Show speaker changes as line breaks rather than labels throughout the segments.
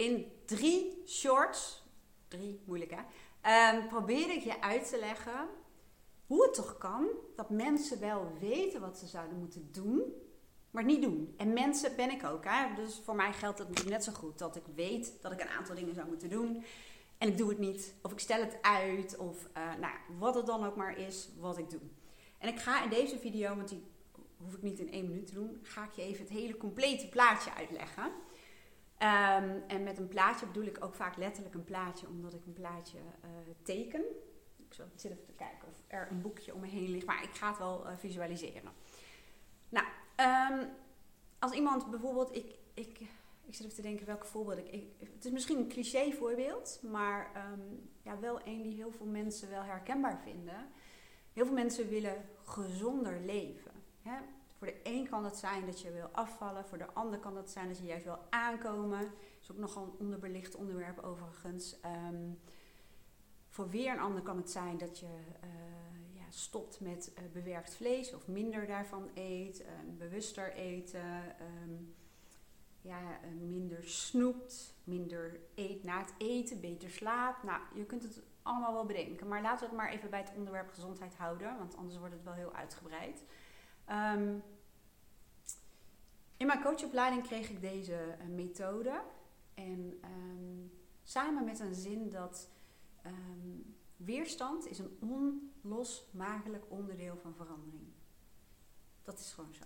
in drie shorts, drie moeilijk hè, um, probeer ik je uit te leggen hoe het toch kan dat mensen wel weten wat ze zouden moeten doen, maar niet doen. En mensen ben ik ook. Hè? Dus voor mij geldt het net zo goed dat ik weet dat ik een aantal dingen zou moeten doen. En ik doe het niet. Of ik stel het uit. Of uh, nou, wat het dan ook maar is wat ik doe. En ik ga in deze video, want die hoef ik niet in één minuut te doen, ga ik je even het hele complete plaatje uitleggen. Um, en met een plaatje bedoel ik ook vaak letterlijk een plaatje, omdat ik een plaatje uh, teken. Ik zit even te kijken of er een boekje om me heen ligt, maar ik ga het wel uh, visualiseren. Nou, um, als iemand bijvoorbeeld, ik, ik, ik zit even te denken welke voorbeeld ik, Het is misschien een cliché voorbeeld, maar um, ja, wel een die heel veel mensen wel herkenbaar vinden. Heel veel mensen willen gezonder leven. Hè? Voor de een kan het zijn dat je wil afvallen, voor de ander kan het zijn dat je juist wil aankomen. Dat is ook nogal een onderbelicht onderwerp overigens. Um, voor weer een ander kan het zijn dat je uh, ja, stopt met uh, bewerkt vlees of minder daarvan eet, uh, bewuster eten, um, ja, minder snoept, minder eet na het eten, beter slaapt. Nou, je kunt het allemaal wel bedenken, maar laten we het maar even bij het onderwerp gezondheid houden, want anders wordt het wel heel uitgebreid. Um, in mijn coachopleiding kreeg ik deze methode en um, samen met een zin dat Um, weerstand is een onlosmakelijk onderdeel van verandering. Dat is gewoon zo.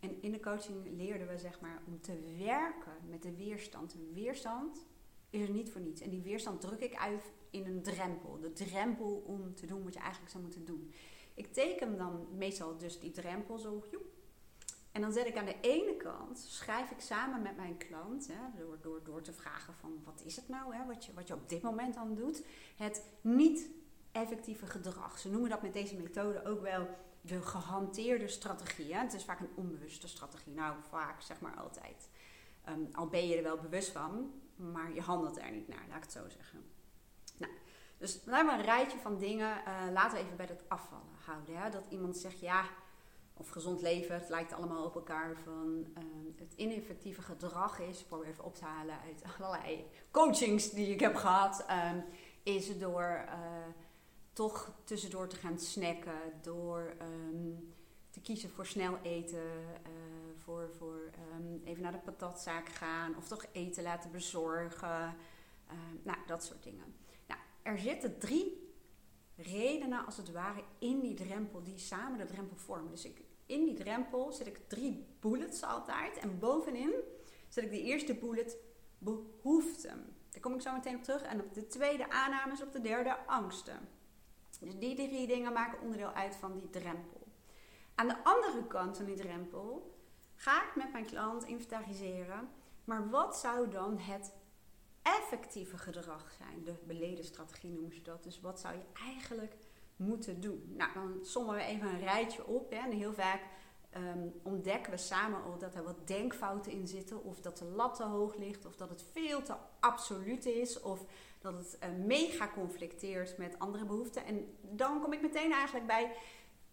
En in de coaching leerden we zeg maar om te werken met de weerstand. weerstand is er niet voor niets. En die weerstand druk ik uit in een drempel. De drempel om te doen wat je eigenlijk zou moeten doen. Ik teken dan meestal dus die drempel zo. Joep, en dan zet ik aan de ene kant, schrijf ik samen met mijn klant, hè, door, door, door te vragen van wat is het nou, hè, wat, je, wat je op dit moment dan doet, het niet effectieve gedrag. Ze noemen dat met deze methode ook wel de gehanteerde strategie. Hè. Het is vaak een onbewuste strategie. Nou, vaak zeg maar altijd. Um, al ben je er wel bewust van, maar je handelt er niet naar, laat ik het zo zeggen. Nou, dus laten we een rijtje van dingen, uh, laten we even bij het afvallen houden. Hè. Dat iemand zegt, ja, of gezond leven, het lijkt allemaal op elkaar van uh, het ineffectieve gedrag is, probeer even op te halen uit allerlei coachings die ik heb gehad, um, is door uh, toch tussendoor te gaan snacken, door um, te kiezen voor snel eten, uh, voor, voor even naar de patatzaak gaan of toch eten laten bezorgen, nou dat soort dingen. Nou, er zitten drie redenen als het ware in die drempel die samen de drempel vormen. Dus ik, in die drempel zet ik drie bullets altijd. En bovenin zet ik de eerste bullet behoeften. Daar kom ik zo meteen op terug. En op de tweede aannames, op de derde angsten. Dus die drie dingen maken onderdeel uit van die drempel. Aan de andere kant van die drempel ga ik met mijn klant inventariseren. Maar wat zou dan het effectieve gedrag zijn? De beleden strategie noemen ze dat. Dus wat zou je eigenlijk moeten doen. Nou, dan sommen we even een rijtje op. Hè. En heel vaak um, ontdekken we samen al dat er wat denkfouten in zitten. Of dat de lat te hoog ligt. Of dat het veel te absoluut is. Of dat het uh, mega conflicteert met andere behoeften. En dan kom ik meteen eigenlijk bij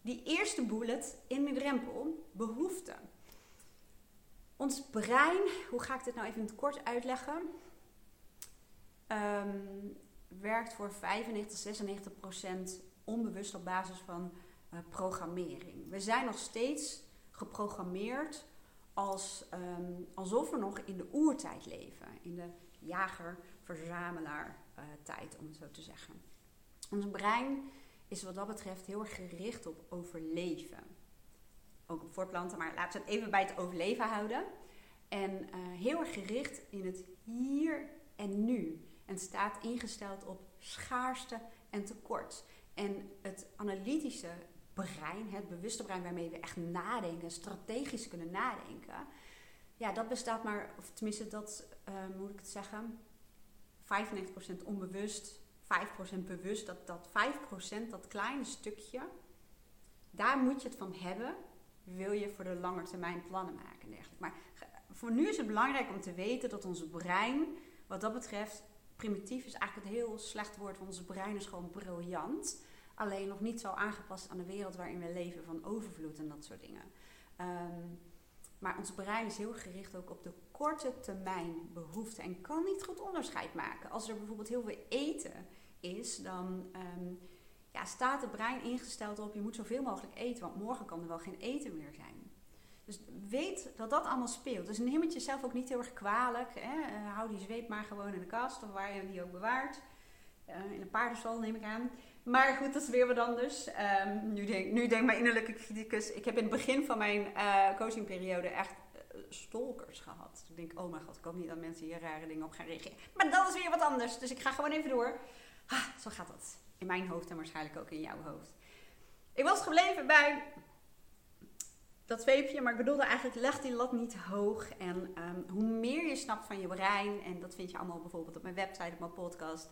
die eerste bullet in mijn drempel. Behoeften. Ons brein, hoe ga ik dit nou even in het kort uitleggen? Um, werkt voor 95, 96 procent onbewust op basis van uh, programmering. We zijn nog steeds geprogrammeerd als, um, alsof we nog in de oertijd leven. In de jager-verzamelaar uh, tijd, om het zo te zeggen. Ons brein is wat dat betreft heel erg gericht op overleven. Ook op voortplanten, maar laten we het even bij het overleven houden. En uh, heel erg gericht in het hier en nu. En staat ingesteld op schaarste en tekort. En het analytische brein, het bewuste brein waarmee we echt nadenken, strategisch kunnen nadenken, ja, dat bestaat maar, of tenminste dat, uh, moet ik het zeggen, 95% onbewust, 5% bewust. Dat, dat 5%, dat kleine stukje, daar moet je het van hebben, wil je voor de lange termijn plannen maken en dergelijke. Maar voor nu is het belangrijk om te weten dat ons brein, wat dat betreft, primitief is eigenlijk het heel slecht woord, want ons brein is gewoon briljant. Alleen nog niet zo aangepast aan de wereld waarin we leven van overvloed en dat soort dingen. Um, maar ons brein is heel gericht ook op de korte termijn behoeften en kan niet goed onderscheid maken. Als er bijvoorbeeld heel veel eten is, dan ehm, ja, staat het brein ingesteld op je moet zoveel mogelijk eten, want morgen kan er wel geen eten meer zijn. Dus weet dat dat allemaal speelt. Dus neem het jezelf ook niet heel erg kwalijk. Hè? Uh, hou die zweep maar gewoon in de kast of waar je die ook bewaart. Uh, in een paardenstal neem ik aan. Maar goed, dat is weer wat anders. Um, nu, denk, nu denk mijn innerlijke criticus. Ik heb in het begin van mijn uh, coachingperiode echt stalkers gehad. Ik denk, oh mijn god, ik hoop niet dat mensen hier rare dingen op gaan reageren. Maar dat is weer wat anders. Dus ik ga gewoon even door. Ah, zo gaat dat. In mijn hoofd en waarschijnlijk ook in jouw hoofd. Ik was gebleven bij dat zweepje, maar ik bedoelde eigenlijk, leg die lat niet hoog. En um, hoe meer je snapt van je brein, en dat vind je allemaal bijvoorbeeld op mijn website, op mijn podcast,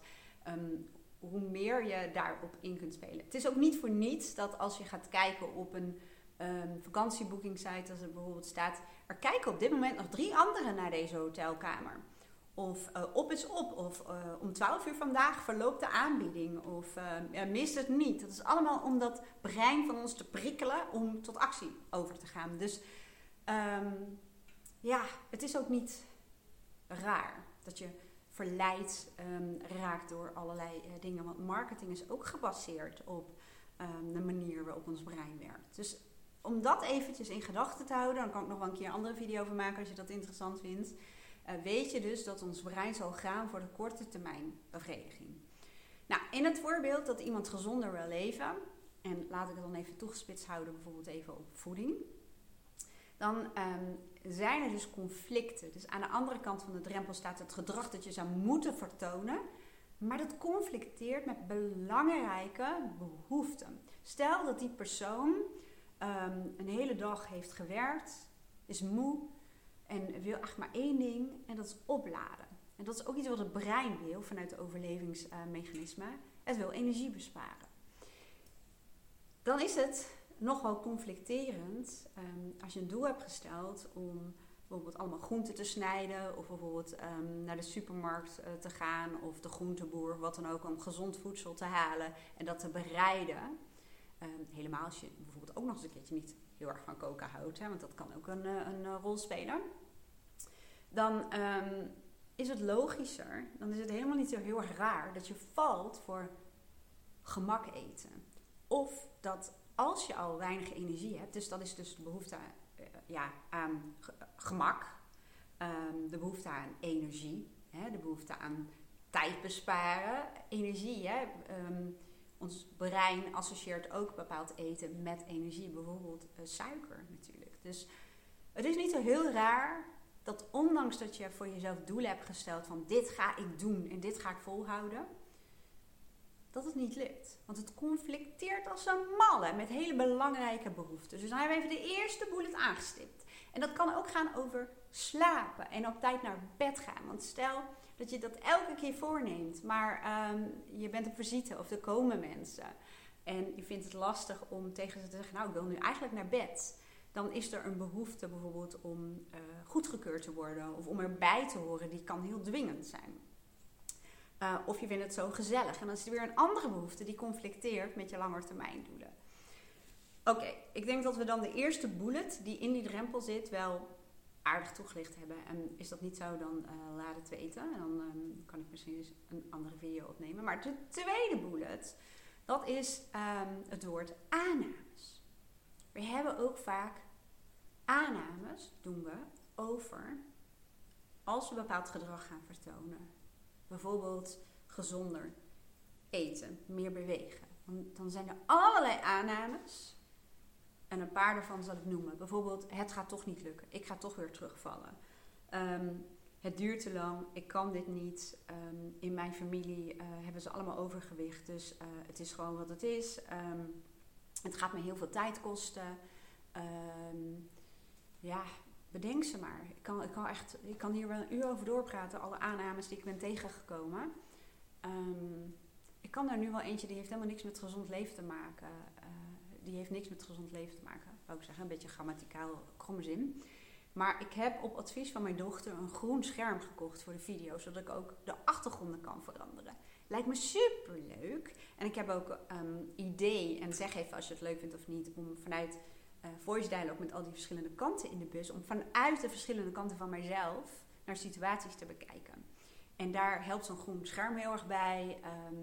um, hoe meer je daarop in kunt spelen. Het is ook niet voor niets dat als je gaat kijken op een um, vakantieboekingssite, als er bijvoorbeeld staat, er kijken op dit moment nog drie anderen naar deze hotelkamer. Of uh, op is op. Of uh, om 12 uur vandaag verloopt de aanbieding. Of uh, mis het niet. Dat is allemaal om dat brein van ons te prikkelen om tot actie over te gaan. Dus um, ja, het is ook niet raar dat je verleid um, raakt door allerlei dingen. Want marketing is ook gebaseerd op um, de manier waarop ons brein werkt. Dus om dat eventjes in gedachten te houden, dan kan ik nog wel een keer een andere video over maken als je dat interessant vindt. Uh, weet je dus dat ons brein zal gaan voor de korte termijn bevrediging. Nou, in het voorbeeld dat iemand gezonder wil leven, en laat ik het dan even toegespitst houden, bijvoorbeeld even op voeding, dan um, zijn er dus conflicten. Dus aan de andere kant van de drempel staat het gedrag dat je zou moeten vertonen, maar dat conflicteert met belangrijke behoeften. Stel dat die persoon um, een hele dag heeft gewerkt, is moe en wil eigenlijk maar één ding en dat is opladen. En dat is ook iets wat het brein wil vanuit de overlevingsmechanisme. Het wil energie besparen. Dan is het nog wel conflicterend um, als je een doel hebt gesteld om bijvoorbeeld allemaal groenten te snijden of bijvoorbeeld um, naar de supermarkt uh, te gaan of de groenteboer, wat dan ook, om gezond voedsel te halen en dat te bereiden. Um, helemaal als je bijvoorbeeld ook nog eens een keertje niet heel erg van koken houdt, hè, want dat kan ook een, een, een rol spelen. Dan um, is het logischer, dan is het helemaal niet zo heel erg raar dat je valt voor gemak eten. Of dat als je al weinig energie hebt, dus dat is dus de behoefte uh, ja, aan gemak, um, de behoefte aan energie, hè, de behoefte aan tijd besparen, energie. Hè, um, ons brein associeert ook bepaald eten met energie, bijvoorbeeld uh, suiker natuurlijk. Dus het is niet zo heel raar dat ondanks dat je voor jezelf doelen hebt gesteld van dit ga ik doen en dit ga ik volhouden, dat het niet lukt. Want het conflicteert als een malle met hele belangrijke behoeften. Dus dan hebben we even de eerste bullet aangestipt. En dat kan ook gaan over slapen en op tijd naar bed gaan. Want stel dat je dat elke keer voorneemt, maar um, je bent op visite of er komen mensen. En je vindt het lastig om tegen ze te zeggen, nou ik wil nu eigenlijk naar bed. Dan is er een behoefte bijvoorbeeld om uh, goedgekeurd te worden of om erbij te horen. Die kan heel dwingend zijn. Uh, of je vindt het zo gezellig. En dan is er weer een andere behoefte die conflicteert met je langetermijndoelen. Oké, ik denk dat we dan de eerste bullet die in die drempel zit wel aardig toegelicht hebben. En is dat niet zo, dan uh, laat het weten. En dan um, kan ik misschien eens een andere video opnemen. Maar de tweede bullet, dat is um, het woord aannames. We hebben ook vaak aannames, doen we, over als we bepaald gedrag gaan vertonen. Bijvoorbeeld gezonder eten, meer bewegen. Dan zijn er allerlei aannames en een paar daarvan zal ik noemen. Bijvoorbeeld, het gaat toch niet lukken. Ik ga toch weer terugvallen. Um, het duurt te lang. Ik kan dit niet. Um, in mijn familie uh, hebben ze allemaal overgewicht. Dus uh, het is gewoon wat het is. Um, het gaat me heel veel tijd kosten. ja, bedenk ze maar. Ik kan, ik, kan echt, ik kan hier wel een uur over doorpraten. Alle aannames die ik ben tegengekomen. ik kan daar nu wel eentje die heeft helemaal niks met gezond leven te maken. Uh, die heeft niks met gezond leven te maken. Wou ik zeggen, een beetje grammaticaal kromme zin. Maar ik heb op advies van mijn dochter een groen scherm gekocht voor de video, zodat ik ook de achtergronden kan veranderen. Lijkt me super leuk. En ik heb ook um, idee, en zeg even als je het leuk vindt of niet, om vanuit uh, voice dialogue met al die verschillende kanten in de bus. Om vanuit de verschillende kanten van mijzelf naar situaties te bekijken. En daar helpt zo'n groen scherm heel erg bij. Ehm,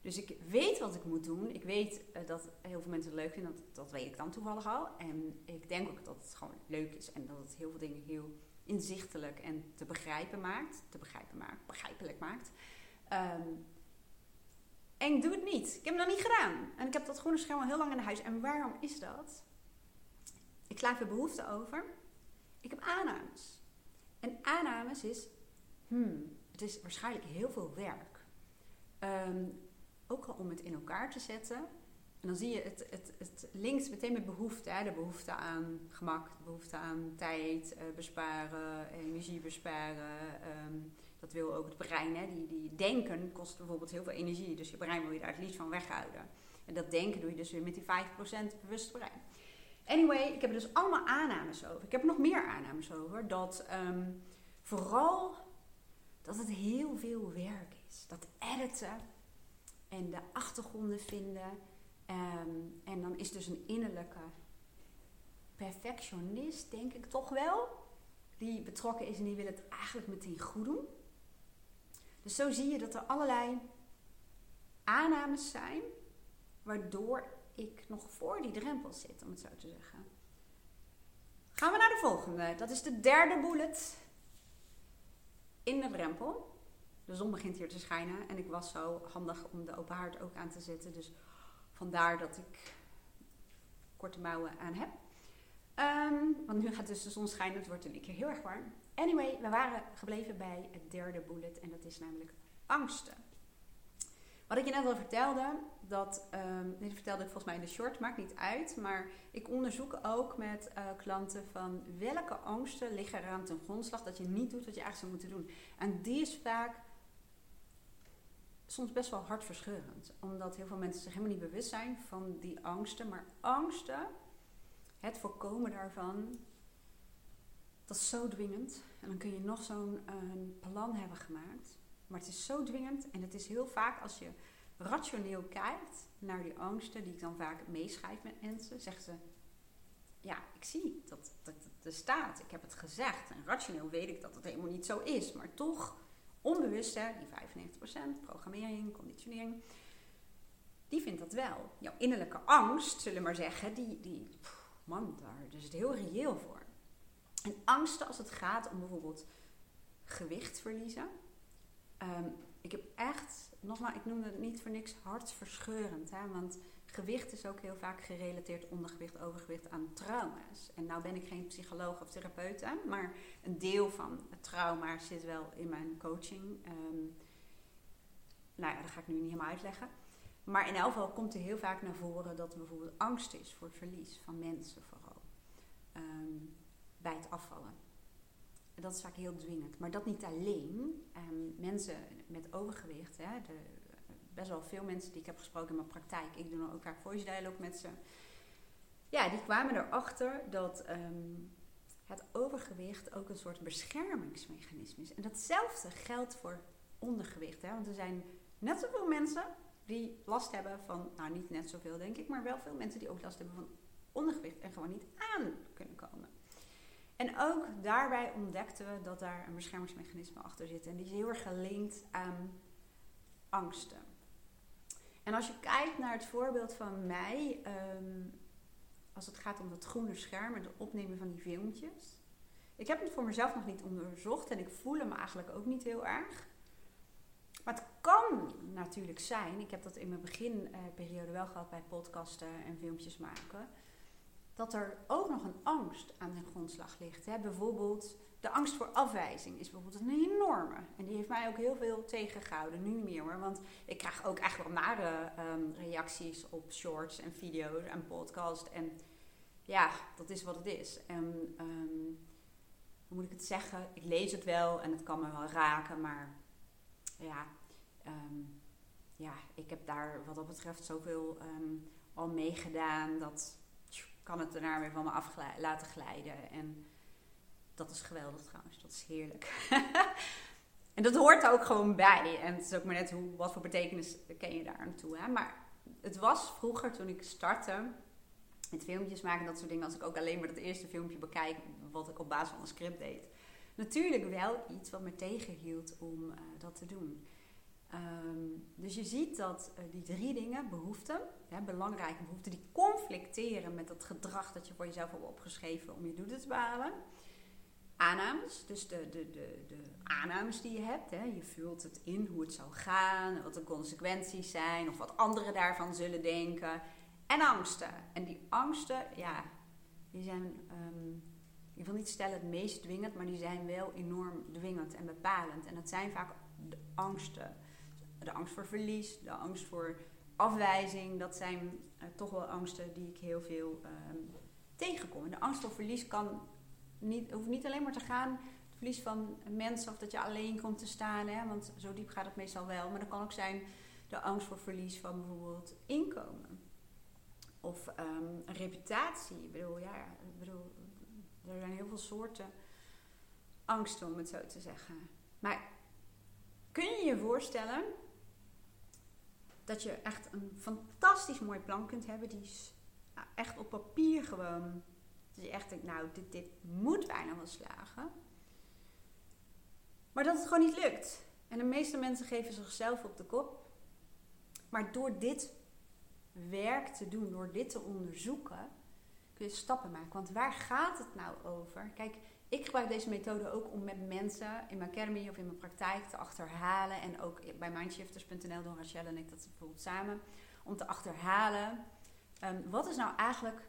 dus ik weet wat ik moet doen. Ik weet uh, dat heel veel mensen het leuk vinden. Dat, dat weet ik dan toevallig al. En ik denk ook dat het gewoon leuk is. En dat het heel veel dingen heel inzichtelijk en te begrijpen maakt. Te begrijpen maakt, begrijpelijk maakt. Um, en ik doe het niet. Ik heb het nog niet gedaan. En ik heb dat groene scherm al heel lang in huis. En waarom is dat? Ik sla even behoefte over. Ik heb aannames. En aannames is, hmm, het is waarschijnlijk heel veel werk. Ehm, ook al om het in elkaar te zetten. En dan zie je, het, het, het linkt meteen met behoefte. Hè? De behoefte aan gemak, de behoefte aan tijd uh, besparen, energie besparen. Ehm, dat wil ook het brein. Hè? Die, die denken kost bijvoorbeeld heel veel energie. Dus je brein wil je daar het liefst van weghouden. En dat denken doe je dus weer met die 5% bewust brein. Anyway, ik heb er dus allemaal aannames over. Ik heb er nog meer aannames over. Dat ehm, vooral dat het heel veel werk is. Dat editen en de achtergronden vinden. Ehm, en dan is dus een innerlijke perfectionist, denk ik toch wel. Die betrokken is en die wil het eigenlijk meteen goed doen. Dus zo zie je dat er allerlei aannames zijn, waardoor ik nog voor die drempel zit, om het zo te zeggen. Gaan we naar de volgende. Dat is de derde bullet in de drempel. De zon begint hier te schijnen en ik was zo handig om de open haard ook aan te zetten. Dus vandaar dat ik korte mouwen aan heb. Ehm, want nu gaat dus de zon schijnen, het wordt een keer heel erg warm. Anyway, we waren gebleven bij het derde bullet en dat is namelijk angsten. Wat ik je net al vertelde, dat, um, dit vertelde ik volgens mij in de short, maakt niet uit. Maar ik onderzoek ook met uh, klanten van welke angsten liggen eraan ten grondslag dat je niet doet wat je eigenlijk zou moeten doen. En die is vaak soms best wel hartverscheurend. Omdat heel veel mensen zich helemaal niet bewust zijn van die angsten. Maar angsten, het voorkomen daarvan, dat is zo dwingend. En dan kun je nog zo'n uh, plan hebben gemaakt. Maar het is zo dwingend en het is heel vaak als je rationeel kijkt naar die angsten, die ik dan vaak meeschrijf met mensen, zeggen ze: Ja, ik zie dat, dat er staat. Ik heb het gezegd. En rationeel weet ik dat het helemaal niet zo is. Maar toch, onbewust, hè, die 95%, programmering, conditionering, die vindt dat wel. Jouw innerlijke angst, zullen we maar zeggen, die, die man, daar is het heel reëel voor. En angsten als het gaat om bijvoorbeeld gewicht verliezen. Um, ik heb echt, nogmaals, ik noemde het niet voor niks hartverscheurend. Hè? Want gewicht is ook heel vaak gerelateerd, ondergewicht, overgewicht, aan trauma's. En nou ben ik geen psycholoog of therapeut, maar een deel van het trauma zit wel in mijn coaching. Um, nou ja, dat ga ik nu niet helemaal uitleggen. Maar in elk geval komt er heel vaak naar voren dat er bijvoorbeeld angst is voor het verlies van mensen vooral. Um, bij het afvallen. Dat is vaak heel dwingend. Maar dat niet alleen. Um, mensen met overgewicht, hè, de, best wel veel mensen die ik heb gesproken in mijn praktijk, ik doe dan ook vaak voice dialogue met ze. Ja, die kwamen erachter dat um, het overgewicht ook een soort beschermingsmechanisme is. En datzelfde geldt voor ondergewicht. Hè? Want er zijn net zoveel mensen die last hebben van, nou niet net zoveel denk ik, maar wel veel mensen die ook last hebben van ondergewicht en gewoon niet aan kunnen komen. En ook daarbij ontdekten we dat daar een beschermingsmechanisme achter zit. En die is heel erg gelinkt aan angsten. En als je kijkt naar het voorbeeld van mij, ehm, als het gaat om dat groene scherm en het opnemen van die filmpjes. Ik heb het voor mezelf nog niet onderzocht en ik voel hem eigenlijk ook niet heel erg. Maar het kan natuurlijk zijn, ik heb dat in mijn beginperiode wel gehad bij podcasten en filmpjes maken dat er ook nog een angst aan de grondslag ligt. Hè? Bijvoorbeeld de angst voor afwijzing is bijvoorbeeld een enorme. En die heeft mij ook heel veel tegengehouden. Nu niet meer hoor. Want ik krijg ook echt wel nare um, reacties op shorts en video's en podcasts. En ja, dat is wat het is. En um, hoe moet ik het zeggen? Ik lees het wel en het kan me wel raken. Maar ja, um, ja ik heb daar wat dat betreft zoveel al meegedaan. Dat kan het daarna weer van me af laten glijden. En dat is geweldig trouwens, dat is heerlijk. en dat hoort er ook gewoon bij. En het is ook maar net hoe, wat voor betekenis ken je daar aan toe. Hè? Maar het was vroeger toen ik startte, met filmpjes maken en dat soort dingen. Als ik ook alleen maar dat eerste filmpje bekijk, wat ik op basis van een script deed. Natuurlijk wel iets wat me tegenhield om eh, dat te doen. Ehm, dus je ziet dat uh, die drie dingen, behoeften, ja, belangrijke behoeften, die conflicteren met dat gedrag dat je voor jezelf hebt opgeschreven om je doelen te behalen. Aannames, dus de, de, de, de aannames die je hebt. Hè. Je vult het in hoe het zou gaan, wat de consequenties zijn of wat anderen daarvan zullen denken. En angsten. En die angsten, ja, die zijn, um, ik wil niet stellen het meest dwingend, maar die zijn wel enorm dwingend en bepalend. En dat zijn vaak de angsten. De angst voor verlies, de angst voor afwijzing, dat zijn uh, toch wel angsten die ik heel veel um, tegenkom. En de angst voor verlies kan niet, hoeft niet alleen maar te gaan het verlies van mensen of dat je alleen komt te staan, hè, want zo diep gaat het meestal wel. Maar dat kan ook zijn de angst voor verlies van bijvoorbeeld inkomen. Of een reputatie. Ik bedoel, ja, ik bedoel, er zijn heel veel soorten angsten, om het zo te zeggen. Maar kun je je voorstellen dat je echt een fantastisch mooi plan kunt hebben, die is nou, echt op papier gewoon. Dat je echt denkt, nou, dit, dit moet bijna wel slagen. Maar dat het gewoon niet lukt. En de meeste mensen geven zichzelf op de kop. Maar door dit werk te doen, door dit te onderzoeken, kun je stappen maken. Want waar gaat het nou over? Kijk, ik gebruik deze methode ook om met mensen in mijn academy of in mijn praktijk te achterhalen. En ook bij mindshifters.nl doen Rachel en ik dat bijvoorbeeld samen. Om te achterhalen, um, wat is nou eigenlijk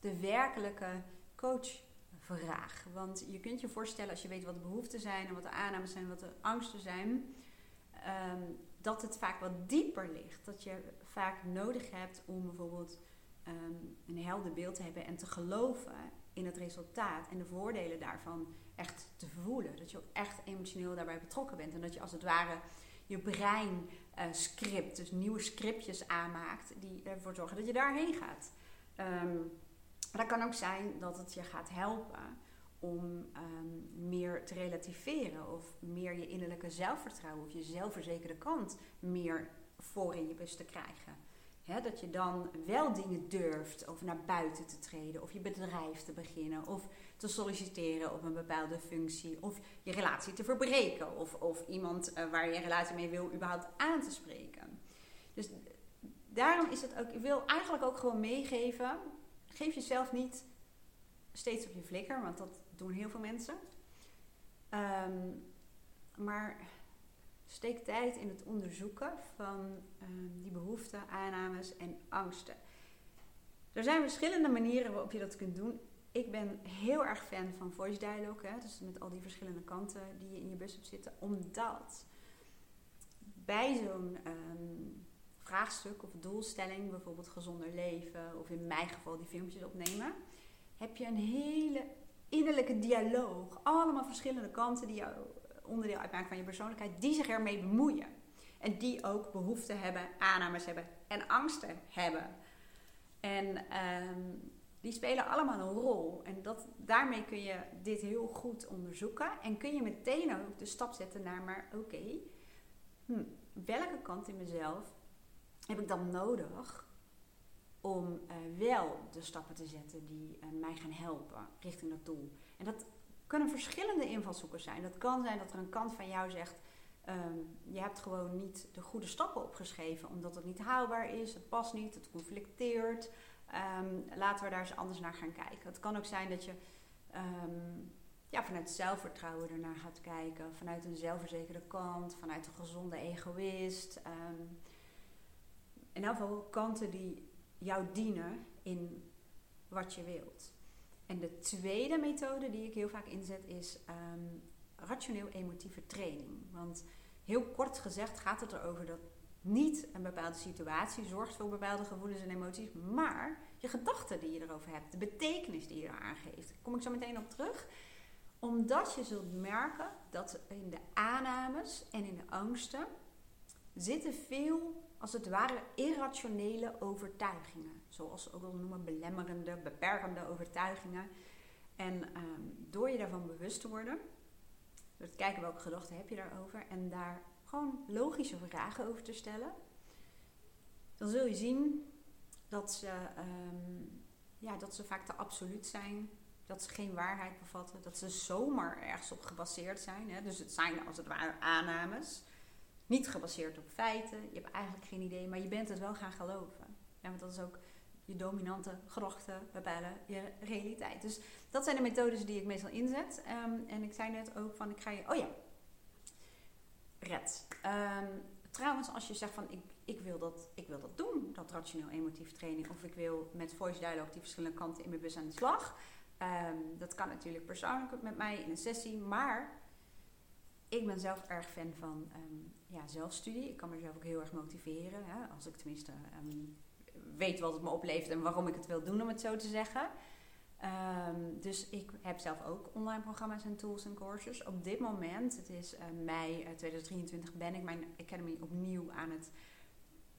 de werkelijke coachvraag? Want je kunt je voorstellen als je weet wat de behoeften zijn en wat de aannames zijn, wat de angsten zijn. Um, dat het vaak wat dieper ligt. Dat je vaak nodig hebt om bijvoorbeeld um, een helder beeld te hebben en te geloven in het resultaat en de voordelen daarvan echt te voelen. Dat je ook echt emotioneel daarbij betrokken bent. En dat je als het ware je brein uh, script, dus nieuwe scriptjes aanmaakt die ervoor zorgen dat je daarheen gaat. Um, dat kan ook zijn dat het je gaat helpen om um, meer te relativeren of meer je innerlijke zelfvertrouwen of je zelfverzekerde kant meer voor in je bus te krijgen. dat je dan wel dingen durft of naar buiten te treden of je bedrijf te beginnen of te solliciteren op een bepaalde functie of je relatie te verbreken of, of iemand uh, waar je een relatie mee wil überhaupt aan te spreken. Dus daarom is het ook, ik wil eigenlijk ook gewoon meegeven, geef jezelf niet steeds op je flikker, want dat doen heel veel mensen. Um, maar steek tijd in het onderzoeken van um, die behoeften, aannames en angsten. Er zijn verschillende manieren waarop je dat kunt doen. Ik ben heel erg fan van voice dialogue, hè, dus met al die verschillende kanten die je in je bus hebt zitten, omdat bij zo'n um, vraagstuk of doelstelling, bijvoorbeeld gezonder leven, of in mijn geval die filmpjes opnemen, heb je een hele innerlijke dialoog. Allemaal verschillende kanten die jou onderdeel uitmaken van je persoonlijkheid, die zich ermee bemoeien. En die ook behoeften hebben, aannames hebben en angsten hebben. En um, die spelen allemaal een rol. En dat, daarmee kun je dit heel goed onderzoeken. En kun je meteen ook de stap zetten naar, maar oké, hm, welke kant in mezelf heb ik dan nodig om uh, wel de stappen te zetten die uh, mij gaan helpen richting dat doel. En dat kunnen verschillende invalshoeken zijn. Dat kan zijn dat er een kant van jou zegt: um, je hebt gewoon niet de goede stappen opgeschreven omdat het niet haalbaar is, het past niet, het conflicteert. Um, laten we daar eens anders naar gaan kijken. Het kan ook zijn dat je um, ja, vanuit zelfvertrouwen ernaar gaat kijken, vanuit een zelfverzekerde kant, vanuit een gezonde egoïst. In elk geval kanten die jou dienen in wat je wilt. En de tweede methode die ik heel vaak inzet is um, rationeel-emotieve training. Want heel kort gezegd gaat het erover dat niet een bepaalde situatie zorgt voor bepaalde gevoelens en emoties, maar je gedachten die je erover hebt, de betekenis die je eraan geeft. Daar kom ik zo meteen op terug. Omdat je zult merken dat in de aannames en in de angsten zitten veel als het ware irrationele overtuigingen. Zoals ze ook wel noemen, belemmerende, beperkende overtuigingen. En um, door je daarvan bewust te worden, door te kijken welke gedachten heb je daarover en daar gewoon logische vragen over te stellen, dan zul je zien dat ze um, ja, dat ze vaak te absoluut zijn. Dat ze geen waarheid bevatten. Dat ze zomaar ergens op gebaseerd zijn. Hè? Dus het zijn als het ware aannames. Niet gebaseerd op feiten. Je hebt eigenlijk geen idee, maar je bent het wel gaan geloven. Ja, want dat is ook je dominante gedachten bepalen je realiteit. Dus dat zijn de methodes die ik meestal inzet. Ehm, en ik zei net ook van, ik ga je... Oh ja, red. Ehm, trouwens, als je zegt van, ik, ik, wil dat, ik wil dat doen, dat rationeel-emotief training... of ik wil met voice dialogue die verschillende kanten in mijn bus aan de slag... Ehm, dat kan natuurlijk persoonlijk met mij in een sessie, maar ik ben zelf erg fan van ja, zelfstudie. Ik kan mezelf ook heel erg motiveren. Hè? Als ik tenminste weet wat het me oplevert en waarom ik het wil doen, om het zo te zeggen. Ehm, dus ik heb zelf ook online programma's en tools en courses. Op dit moment, het is uh, mei 2023, ben ik mijn Academy opnieuw aan het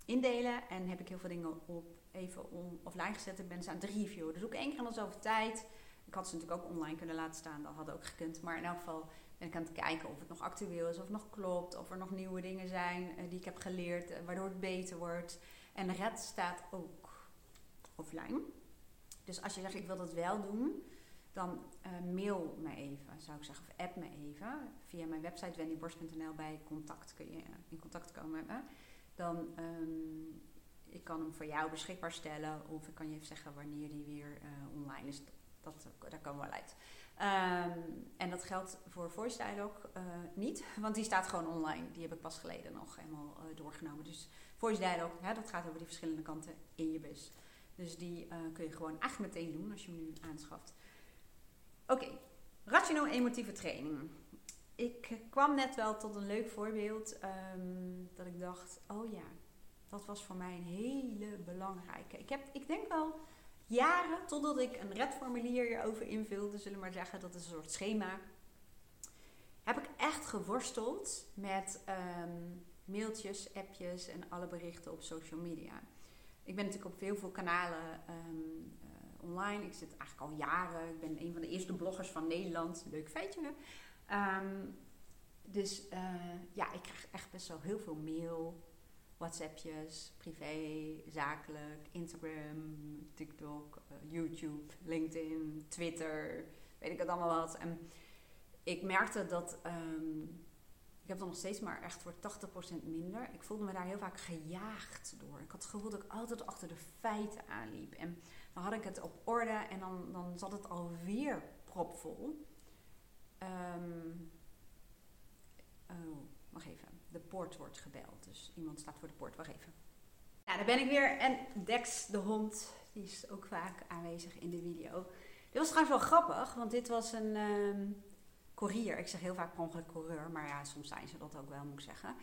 indelen. En heb ik heel veel dingen op even on, offline gezet. Ik ben ze aan het reviewen. Doe ik één keer in de zoveel tijd. Ik had ze natuurlijk ook online kunnen laten staan. Dat had ook gekund. Maar in elk geval ben ik aan het kijken of het nog actueel is, of het nog klopt. Of er nog nieuwe dingen zijn uh, die ik heb geleerd, uh, waardoor het beter wordt. En Red staat ook offline. Dus als je zegt ik wil dat wel doen, dan uh, mail me even, zou ik zeggen, of app me even. Via mijn website wendyborst.nl bij contact kun je in contact komen me. Dan um, ik kan hem voor jou beschikbaar stellen of ik kan je even zeggen wanneer die weer online is. Dat, daar komen we wel uit. Um, en dat geldt voor Voice Dialogue uh, niet, want die staat gewoon online. Die heb ik pas geleden nog helemaal uh, doorgenomen. Dus Voice Dialogue, hè, dat gaat over die verschillende kanten in je bus. Dus die uh, kun je gewoon echt meteen doen als je hem nu aanschaft. Oké, okay. rationeel-emotieve training. Ik kwam net wel tot een leuk voorbeeld um, dat ik dacht, oh ja, dat was voor mij een hele belangrijke. Ik, heb, ik denk wel jaren, totdat ik een redformulier hierover invulde, zullen we maar zeggen, dat is een soort schema. Heb ik echt geworsteld met um, mailtjes, appjes en alle berichten op social media. Ik ben natuurlijk op heel veel kanalen um, uh, online. Ik zit eigenlijk al jaren. Ik ben een van de eerste bloggers van Nederland. Leuk feitje. Um, dus uh, ja, ik krijg echt best wel heel veel mail, WhatsAppjes, privé, zakelijk, Instagram, TikTok, uh, YouTube, LinkedIn, Twitter, weet ik het allemaal wat. En ik merkte dat um, ik heb dan nog steeds maar echt voor 80% minder. Ik voelde me daar heel vaak gejaagd door. Ik had het gevoel dat ik altijd achter de feiten aanliep. En dan had ik het op orde en dan, dan zat het alweer propvol. Um, oh, wacht even. De poort wordt gebeld. Dus iemand staat voor de poort. Wacht even. Ja, daar ben ik weer. En Dex, de hond, die is ook vaak aanwezig in de video. Dit was trouwens wel grappig, want dit was een... Um, courier. Ik zeg heel vaak per ongeluk coureur, maar ja, soms zijn ze dat ook wel, moet ik zeggen.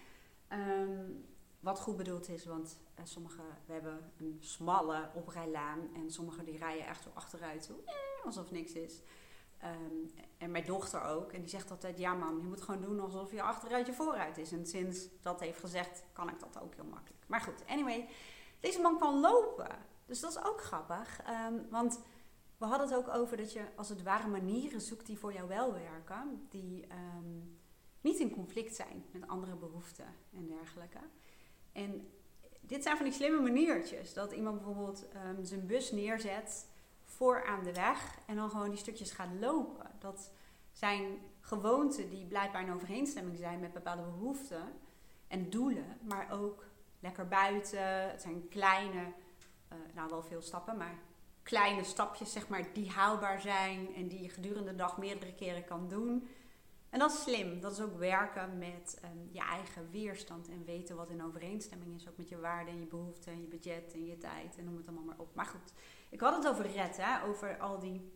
Um, wat goed bedoeld is, want uh, sommige, we hebben een smalle oprijlaan en sommige die rijden echt zo achteruit, eh, alsof niks is. Um, en mijn dochter ook. En die zegt altijd, ja man, je moet gewoon doen alsof je achteruit je vooruit is. En sinds dat heeft gezegd, kan ik dat ook heel makkelijk. Maar goed, anyway, deze man kan lopen. Dus dat is ook grappig. Um, want we hadden het ook over dat je als het ware manieren zoekt die voor jou wel werken. Die um, niet in conflict zijn met andere behoeften en dergelijke. En dit zijn van die slimme maniertjes. Dat iemand bijvoorbeeld zijn bus neerzet voor aan de weg en dan gewoon die stukjes gaat lopen. Dat zijn gewoonten die blijkbaar in overeenstemming zijn met bepaalde behoeften en doelen, maar ook lekker buiten. Het zijn kleine, uh, nou wel veel stappen, maar kleine stapjes, zeg maar, die haalbaar zijn en die je gedurende de dag meerdere keren kan doen. En dat is slim. Dat is ook werken met um, je eigen weerstand en weten wat in overeenstemming is. Ook met je waarden en je behoeften en je budget en je tijd en noem het allemaal maar op. Maar goed, ik had het over red, hè, over al die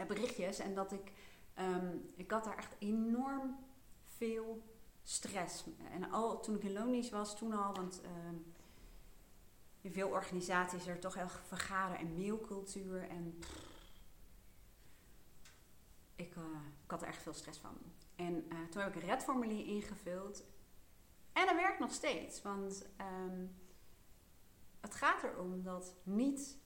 uh, berichtjes. En dat ik, um, ik had daar echt enorm veel stress. En al toen ik in Lonisch was, toen al, want... Um, in veel organisaties is er toch heel vergaren en mailcultuur. En ik, uh, ik, had er echt veel stress van. En uh, toen heb ik een redformulier ingevuld. En dat werkt nog steeds. Want um, het gaat erom dat niet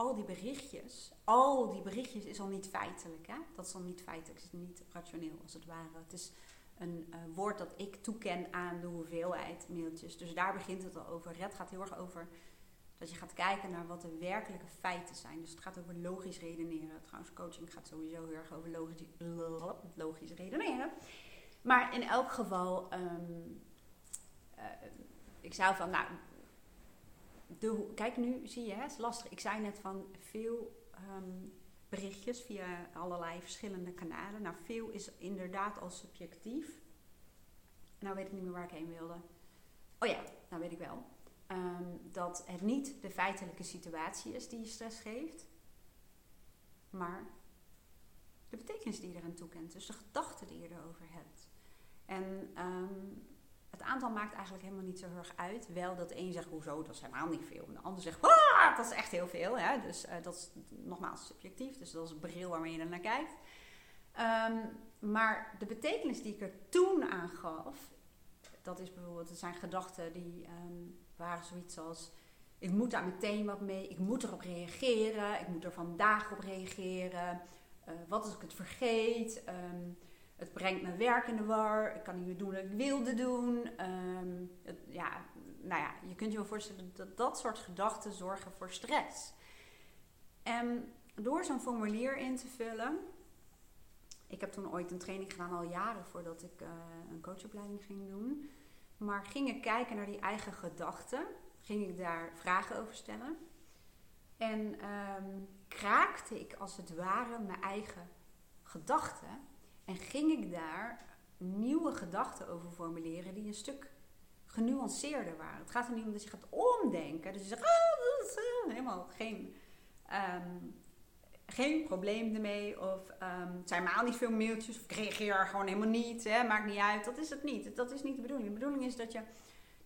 al die berichtjes, al die berichtjes is al niet feitelijk. Hè? Dat is al niet feitelijk, is niet rationeel als het ware. Het is een uh, woord dat ik toeken aan de hoeveelheid mailtjes. Dus daar begint het al over. Red gaat heel erg over Dat je gaat kijken naar wat de werkelijke feiten zijn. Dus het gaat over logisch redeneren. Trouwens, coaching gaat sowieso heel erg over logisch, logisch redeneren. Maar in elk geval, ehm, eh, ik zou van, nou, kijk nu, zie je, het is lastig. Ik zei net van veel ehm, berichtjes via allerlei verschillende kanalen. Nou, veel is inderdaad al subjectief. Nou weet ik niet meer waar ik heen wilde. Oh ja, nou weet ik wel. Ehm, dat het niet de feitelijke situatie is die je stress geeft, maar de betekenis die je eraan toekent. Dus de gedachten die je erover hebt. En ehm, het aantal maakt eigenlijk helemaal niet zo erg uit. Wel dat één zegt, hoezo, dat is helemaal niet veel. En de ander zegt, ah, dat is echt heel veel. Dus uh, dat is nogmaals subjectief. Dus dat is een bril waarmee je er naar kijkt. Ehm, maar de betekenis die ik er toen aan gaf, dat is bijvoorbeeld, het zijn gedachten die um, waren zoiets als: ik moet daar meteen wat mee, ik moet erop reageren, ik moet er vandaag op reageren. Uh, wat als ik het vergeet? Um, het brengt mijn werk in de war, ik kan niet meer doen wat ik wilde doen. Het, ja, nou ja, je kunt je wel voorstellen dat dat soort gedachten zorgen voor stress. En door zo'n formulier in te vullen, ik heb toen ooit een training gedaan, al jaren voordat ik uh, een coachopleiding ging doen. Maar ging ik kijken naar die eigen gedachten, ging ik daar vragen over stellen. En um, kraakte ik als het ware mijn eigen gedachten. En ging ik daar nieuwe gedachten over formuleren die een stuk genuanceerder waren. Het gaat er niet om dat je gaat omdenken. Dus je zegt, ah, helemaal geen um, geen probleem ermee. Of um, het zijn maar niet veel mailtjes. Of ik reageer gewoon helemaal niet. Hè, maakt niet uit. Dat is het niet. Dat is niet de bedoeling. De bedoeling is dat je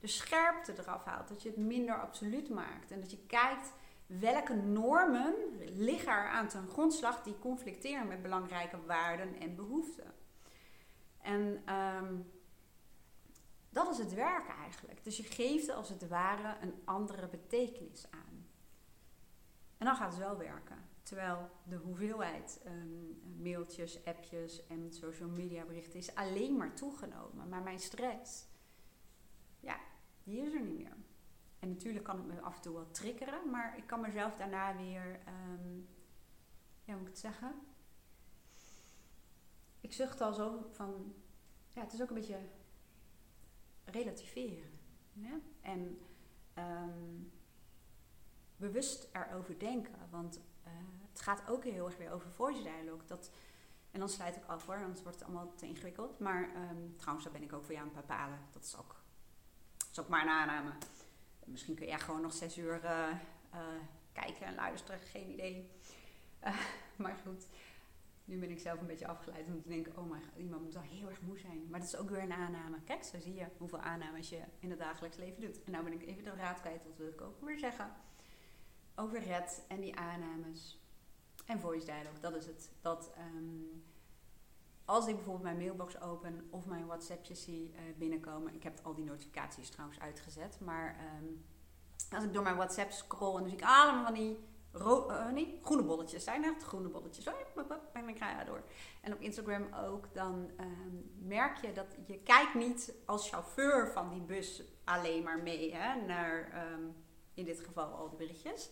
de scherpte eraf haalt. Dat je het minder absoluut maakt. En dat je kijkt welke normen liggen er aan ten grondslag die conflicteren met belangrijke waarden en behoeften. En um, dat is het werk eigenlijk. Dus je geeft als het ware een andere betekenis aan. En dan gaat het wel werken. Terwijl de hoeveelheid um, mailtjes, appjes en social media berichten is alleen maar toegenomen. Maar mijn stress, ja, die is er niet meer. En natuurlijk kan het me af en toe wel triggeren, maar ik kan mezelf daarna weer, um, ja, hoe moet ik het zeggen? Ik zucht al zo van, ja, het is ook een beetje relativeren. En um, bewust erover denken. Want uh, het gaat ook heel erg weer over voice dialogue. Dat, en dan sluit ik af hoor, anders wordt het allemaal te ingewikkeld. Maar um, trouwens, daar ben ik ook voor jou aan het bepalen. Dat is ook, dat is ook maar een aanname. Misschien kun jij gewoon nog zes uur uh, uh, kijken en luisteren, geen idee. maar goed, nu ben ik zelf een beetje afgeleid om te denken: oh mijn god, iemand moet wel heel erg moe zijn. Maar dat is ook weer een aanname. Kijk, zo zie je hoeveel aannames je in het dagelijks leven doet. En nou ben ik even de raad kwijt, wat wil ik ook weer zeggen over red en die aannames. En voice dialogue, dat is het. Dat um, als ik bijvoorbeeld mijn mailbox open of mijn WhatsAppjes zie uh, binnenkomen. Ik heb al die notificaties trouwens uitgezet. Maar um, als ik door mijn WhatsApp scroll en dan zie ik allemaal van die nee, groene bolletjes. Zijn echt groene bolletjes. Oh, en ga je door. En op Instagram ook. Dan um, merk je dat je kijkt niet als chauffeur van die bus alleen maar mee hè, naar in dit geval al die berichtjes.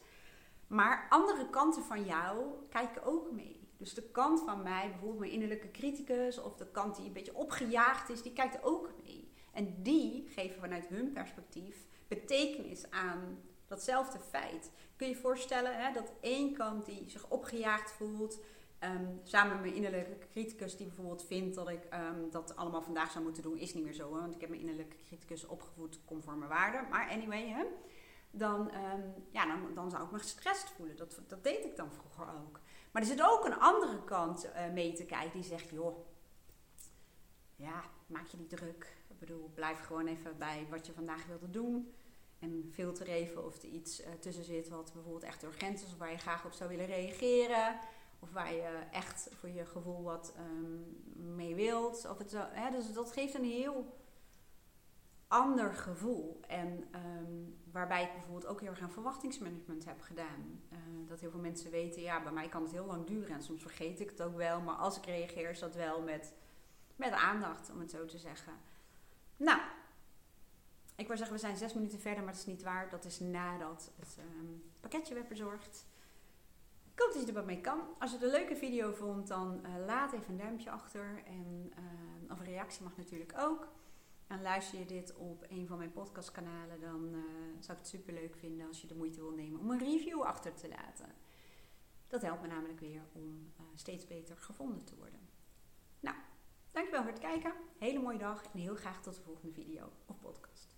Maar andere kanten van jou kijken ook mee. Dus de kant van mij, bijvoorbeeld mijn innerlijke criticus, of de kant die een beetje opgejaagd is, die kijkt ook mee. En die geven vanuit hun perspectief betekenis aan datzelfde feit. Kun je je voorstellen hè, dat één kant die zich opgejaagd voelt, um, samen met mijn innerlijke criticus die bijvoorbeeld vindt dat ik um, dat allemaal vandaag zou moeten doen, is niet meer zo. Want ik heb mijn innerlijke criticus opgevoed conform mijn waarden. Maar anyway, hè, dan, um, ja, dan, dan, zou ik me gestrest voelen. Dat, dat deed ik dan vroeger ook. Maar er zit ook een andere kant uh, mee te kijken die zegt, joh, ja, maak je niet druk. Ik bedoel, blijf gewoon even bij wat je vandaag wilde doen. En filter even of er iets uh, tussen zit wat bijvoorbeeld echt urgent is of waar je graag op zou willen reageren. Of waar je echt voor je gevoel wat um, mee wilt. Of het hè, dus dat geeft een heel ander gevoel. En um, waarbij ik bijvoorbeeld ook heel erg aan verwachtingsmanagement heb gedaan. Uh, dat heel veel mensen weten, ja, bij mij kan het heel lang duren en soms vergeet ik het ook wel. Maar als ik reageer, is dat wel met, met aandacht, om het zo te zeggen. Nou, ik wou zeggen, we zijn zes minuten verder, maar dat is niet waar. Dat is nadat het ehm, pakketje werd bezorgd. Ik hoop dat je er wat mee kan. Als je het een leuke video vond, dan eh, laat even een duimpje achter. En, uh, of een reactie mag natuurlijk ook. En luister je dit op een van mijn podcastkanalen, dan uh, zou ik het super leuk vinden als je de moeite wil nemen om een review achter te laten. Dat helpt me namelijk weer om steeds beter gevonden te worden. Nou, dankjewel voor het kijken. Hele mooie dag en heel graag tot de volgende video of podcast.